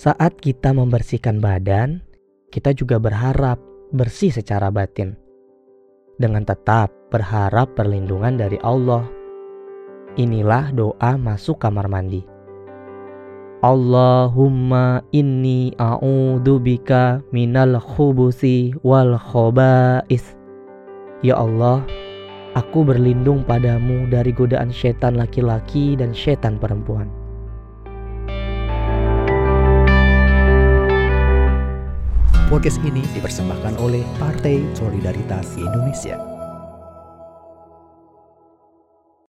Saat kita membersihkan badan, kita juga berharap bersih secara batin. Dengan tetap berharap perlindungan dari Allah. Inilah doa masuk kamar mandi. Allahumma inni a'udzubika minal khubusi wal khobais. Ya Allah, aku berlindung padamu dari godaan setan laki-laki dan setan perempuan. Podcast ini dipersembahkan oleh Partai Solidaritas Indonesia.